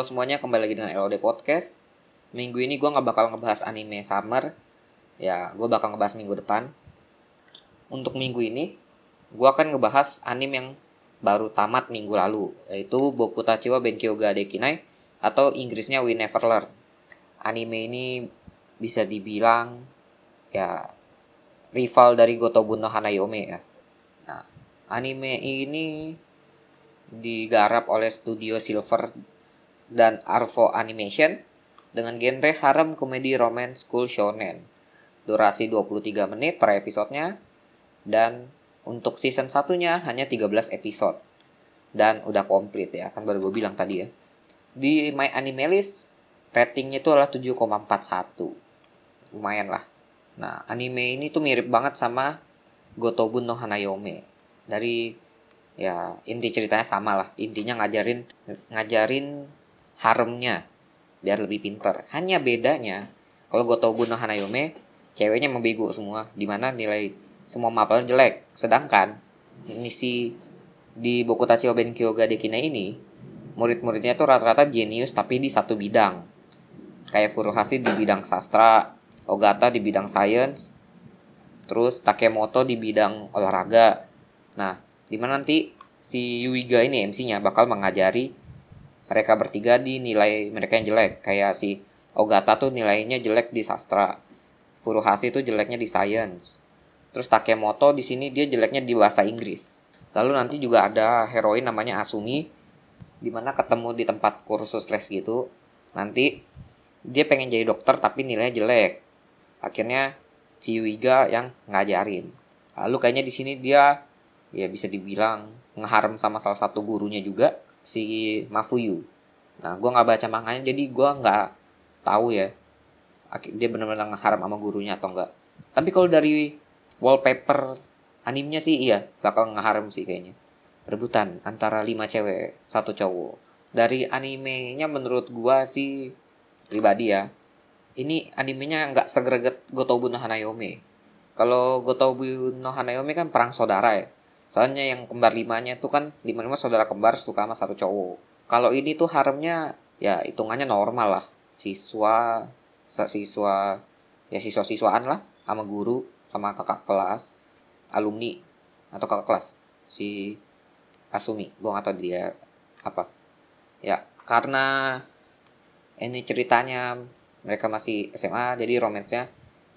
Halo semuanya, kembali lagi dengan LOD Podcast. Minggu ini gue nggak bakal ngebahas anime Summer. Ya, gue bakal ngebahas minggu depan. Untuk minggu ini, gue akan ngebahas anime yang baru tamat minggu lalu, yaitu Boku Tachiwa Benkyo ga Dekinai atau Inggrisnya We Never Learn. Anime ini bisa dibilang ya rival dari Gotobu no Hanayome ya. Nah, anime ini digarap oleh studio Silver dan Arvo Animation dengan genre harem komedi romance school shonen. Durasi 23 menit per episodenya dan untuk season satunya hanya 13 episode. Dan udah komplit ya, kan baru gue bilang tadi ya. Di My Anime List ratingnya itu adalah 7,41. Lumayan lah. Nah, anime ini tuh mirip banget sama Gotobun no Hanayome. Dari ya inti ceritanya sama lah intinya ngajarin ngajarin haremnya biar lebih pinter hanya bedanya kalau gue tau Buno Hanayome ceweknya membego semua di mana nilai semua mapelnya jelek. Sedangkan ini si di Boku Tachiwa Benkyo ga Dekina ini murid-muridnya tuh rata-rata jenius tapi di satu bidang. Kayak Furuhashi di bidang sastra Ogata di bidang sains terus Takemoto di bidang olahraga. Nah Di mana nanti si Yuiga ini MC-nya bakal mengajari mereka bertiga di nilai mereka yang jelek. Kayak si Ogata tuh nilainya jelek di sastra. Furuhashi tuh jeleknya di science. Terus Takemoto di sini dia jeleknya di bahasa Inggris. Lalu nanti juga ada heroin namanya Asumi di mana ketemu di tempat kursus les gitu. Nanti dia pengen jadi dokter tapi nilainya jelek. Akhirnya si Yuiga yang ngajarin. Lalu kayaknya di sini dia ya bisa dibilang ngeharem sama salah satu gurunya juga si Mafuyu. Nah, gue nggak baca manganya jadi gue nggak tahu ya dia benar-benar ngeharem sama gurunya atau enggak. Tapi kalau dari wallpaper animenya sih iya bakal ngeharem sih kayaknya. Rebutan antara lima cewek satu cowok. Dari animenya menurut gue sih pribadi ya. Ini animenya nggak segreget Gotobu no Hanayome. Kalau Gotobu no Hanayome kan perang saudara ya Soalnya yang kembar limanya itu kan lima lima saudara kembar suka sama satu cowok. Kalau ini tuh haremnya ya hitungannya normal lah. Siswa, siswa, ya siswa-siswaan lah sama guru sama kakak kelas, alumni atau kakak kelas si Asumi. Gue gak tau dia apa. Ya karena ini ceritanya mereka masih SMA jadi romansnya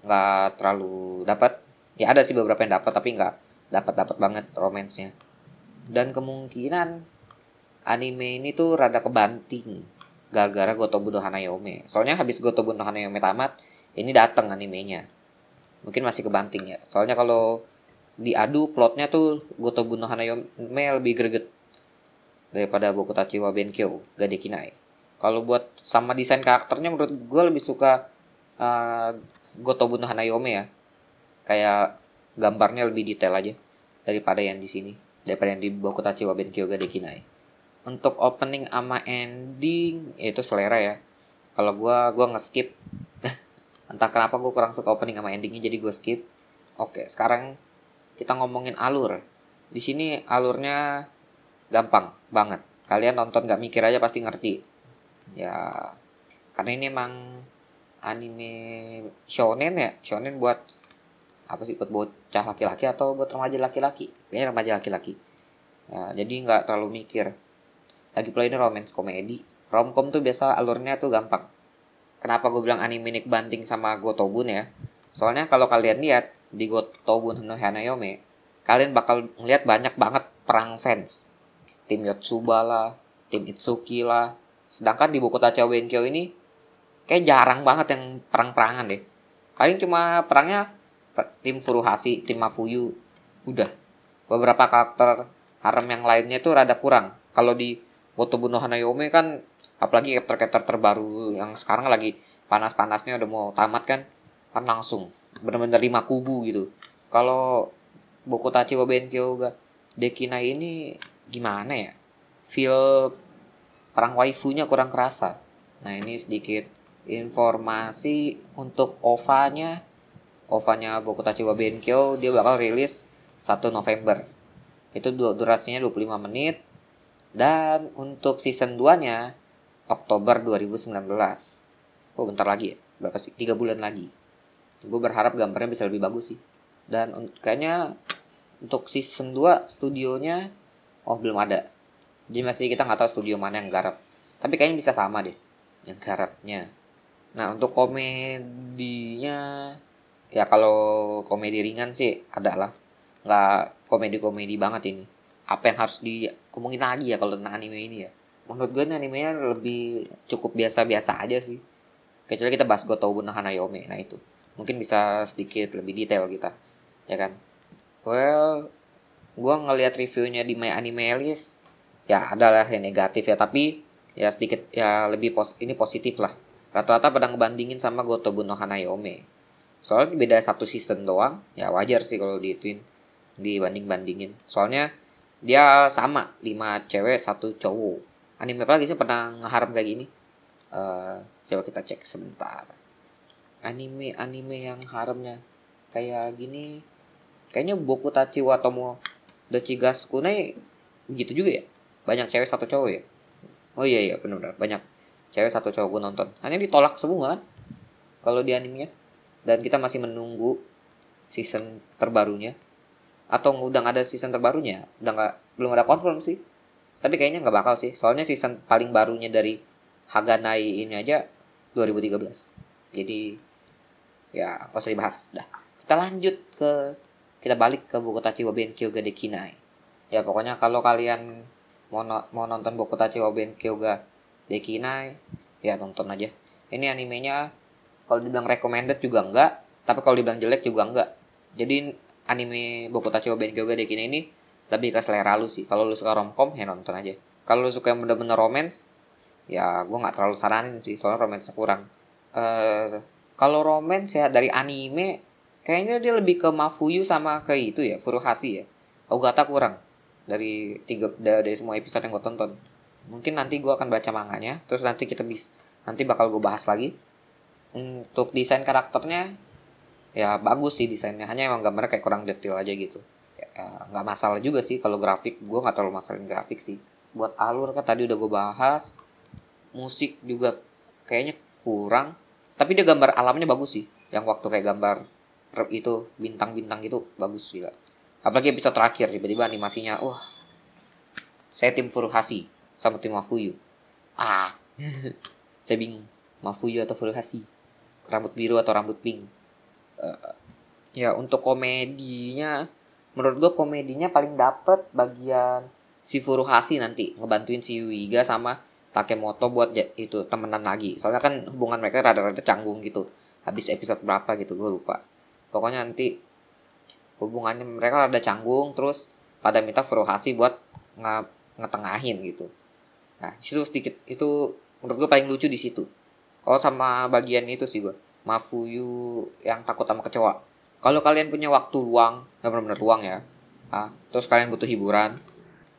nggak terlalu dapat ya ada sih beberapa yang dapat tapi nggak dapat dapat banget romansnya. Dan kemungkinan anime ini tuh rada kebanting gara-gara Gotobu no Hanayome. Soalnya habis Gotobu no Hanayome tamat ini datang animenya. Mungkin masih kebanting ya. Soalnya kalau diadu plotnya tuh Gotobu no Hanayome lebih greget daripada Boku Tachiwa Benkyo Gadekinai kalau buat sama desain karakternya menurut gue lebih suka uh, Gotobu no Hanayome ya. Kayak gambarnya lebih detail aja daripada yang di sini. Daripada yang di Boku Tachiwa Benkyo ga Dekinai untuk opening ama ending ya itu selera ya. Kalau gua gua nge-skip. Entah kenapa gue kurang suka opening sama endingnya jadi gue skip. Oke sekarang kita ngomongin alur. Di sini alurnya gampang banget. Kalian nonton gak mikir aja pasti ngerti. Ya karena ini emang anime shonen ya. Shonen buat apa sih buat bocah laki-laki atau buat remaja laki-laki? Kayaknya remaja laki-laki. Ya, jadi nggak terlalu mikir. Lagi pula ini romance komedi. Romcom tuh biasa alurnya tuh gampang. Kenapa gue bilang anime Nick banting sama Gotobun ya? Soalnya kalau kalian lihat di Gotobun no Hanayome kalian bakal ngeliat banyak banget perang fans. Tim Yotsuba lah tim Itsuki lah. Sedangkan di buku Tacha Benkyo ini kayak jarang banget yang perang-perangan deh. Paling cuma perangnya tim Furuhashi, tim Mafuyu, udah. Beberapa karakter harem yang lainnya itu rada kurang. Kalau di Gotobu no Hanayome kan apalagi chapter-chapter terbaru yang sekarang lagi panas-panasnya udah mau tamat kan kan langsung bener-bener lima kubu gitu. Kalau Boku Tachi wa Benkyo ga Dekina ini gimana ya? Feel perang waifunya kurang kerasa. Nah ini sedikit informasi untuk OVA-nya OVA-nya Boku Tachiwa Benkyo dia bakal rilis 1 November. Itu durasinya 25 menit. Dan untuk season 2-nya Oktober 2019 oh bentar lagi ya. Berapa sih? Tiga bulan lagi. Gue berharap gambarnya bisa lebih bagus sih. Dan kayaknya untuk season 2 studionya oh belum ada. Jadi masih kita nggak tahu studio mana yang garap. Tapi kayaknya bisa sama deh yang garapnya. Nah untuk komedinya ya kalau komedi ringan sih adalah nggak komedi komedi banget ini. Apa yang harus diomongin lagi ya kalau tentang anime ini ya? Menurut gue nih animenya lebih cukup biasa-biasa aja sih. Kecuali kita bahas Gotobu no Hanayome nah itu. Mungkin bisa sedikit lebih detail kita ya kan? Well gue ngelihat reviewnya di My Anime List ya adalah yang negatif ya. Tapi ya sedikit ya lebih pos ini positif lah. Rata-rata pada ngebandingin sama Gotobu no Hanayome soalnya beda satu season doang. Ya wajar sih kalau diituin dibanding bandingin soalnya dia sama lima cewek satu cowok. Anime apa lagi sih pernah ngeharap kayak gini? Uh, coba kita cek sebentar. Anime anime yang haramnya kayak gini kayaknya Boku Tachi Watomo Dachigas Kunai gitu juga ya? Banyak cewek satu cowok ya? Oh iya iya benar-benar. Banyak cewek satu cowok gue nonton. Hanya ditolak semua kan? Kalau di animenya dan kita masih menunggu season terbarunya. Atau udah gak ada season terbarunya. Udah nggak belum ada confirm sih. Tapi kayaknya nggak bakal sih. Soalnya season paling barunya dari Haganai ini aja 2013 jadi ya apa usah dibahas dah. Kita lanjut ke kita balik ke Bokotachi wa Benkyo ga Dekinai. Ya pokoknya kalau kalian mau, no, mau nonton Bokotachi wa Benkyo ga Dekinai ya nonton aja. Ini animenya kalau dibilang recommended juga enggak tapi kalau dibilang jelek juga enggak. Jadi anime Bokotachi wa Benkyo ga Dekinai ini lebih ke selera lu sih. Kalau lu suka romcom ya nonton aja. Kalau lu suka yang bener-bener romance ya gue nggak terlalu saranin sih soalnya romance kurang. Uh, kalau romance ya dari anime kayaknya dia lebih ke Mafuyu sama ke itu ya Furuhashi ya. Ogata kurang dari tiga dari semua episode yang gue tonton. Mungkin nanti gue akan baca manganya terus nanti kita bis nanti bakal gue bahas lagi untuk desain karakternya ya bagus sih desainnya. Hanya emang gambarnya kayak kurang detail aja gitu. Ya, nggak uh, masalah juga sih kalau grafik. Gue nggak terlalu masalahin grafik sih. Buat alur kan tadi udah gue bahas. Musik juga kayaknya kurang. Tapi dia gambar alamnya bagus sih. Yang waktu kayak gambar itu bintang-bintang itu bagus sih apalagi bisa terakhir tiba-tiba animasinya wah. Saya tim Furuhashi sama tim Mafuyu. Ah. Saya bingung Mafuyu atau Furuhashi rambut biru atau rambut pink. Uh, ya untuk komedinya menurut gue komedinya paling dapet bagian si Furuhashi nanti ngebantuin si Yuiga sama Takemoto buat itu temenan lagi. Soalnya kan hubungan mereka rada-rada canggung gitu. Habis episode berapa gitu gue lupa. Pokoknya nanti hubungannya mereka rada canggung terus pada minta Furuhashi buat nge ngetengahin gitu. Nah situ sedikit itu menurut gue paling lucu di situ oh sama bagian itu sih gue Mafuyu yang takut sama kecoa kalau kalian punya waktu luang, nggak benar-benar luang ya, ah, terus kalian butuh hiburan,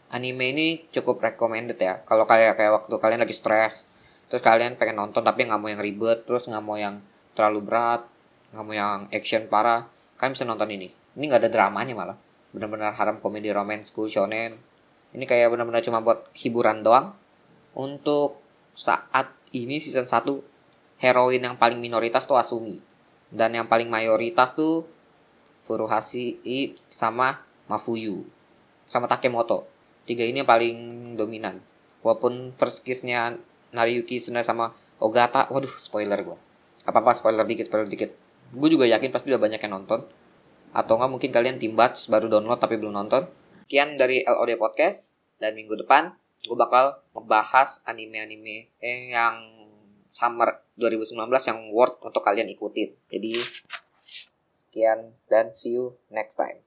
anime ini cukup recommended ya. Kalau kayak kayak waktu kalian lagi stres, terus kalian pengen nonton tapi nggak mau yang ribet, terus nggak mau yang terlalu berat, nggak mau yang action parah, kalian bisa nonton ini. Ini nggak ada dramanya malah, benar-benar haram komedi romance school shonen. Ini kayak benar-benar cuma buat hiburan doang. Untuk saat ini season 1 heroin yang paling minoritas tuh Asumi. Dan yang paling mayoritas tuh Furuhashi sama Mafuyu. Sama Takemoto. Tiga ini yang paling dominan. Walaupun first kiss-nya Nariyuki sama Ogata waduh spoiler gue apa apa spoiler dikit spoiler dikit. Gue juga yakin pasti udah banyak yang nonton. Atau nggak mungkin kalian tim batch baru download tapi belum nonton. Sekian dari LOD Podcast. Dan minggu depan gue bakal ngebahas anime-anime yang summer 2019 yang worth untuk kalian ikutin jadi Sekian dan see you next time.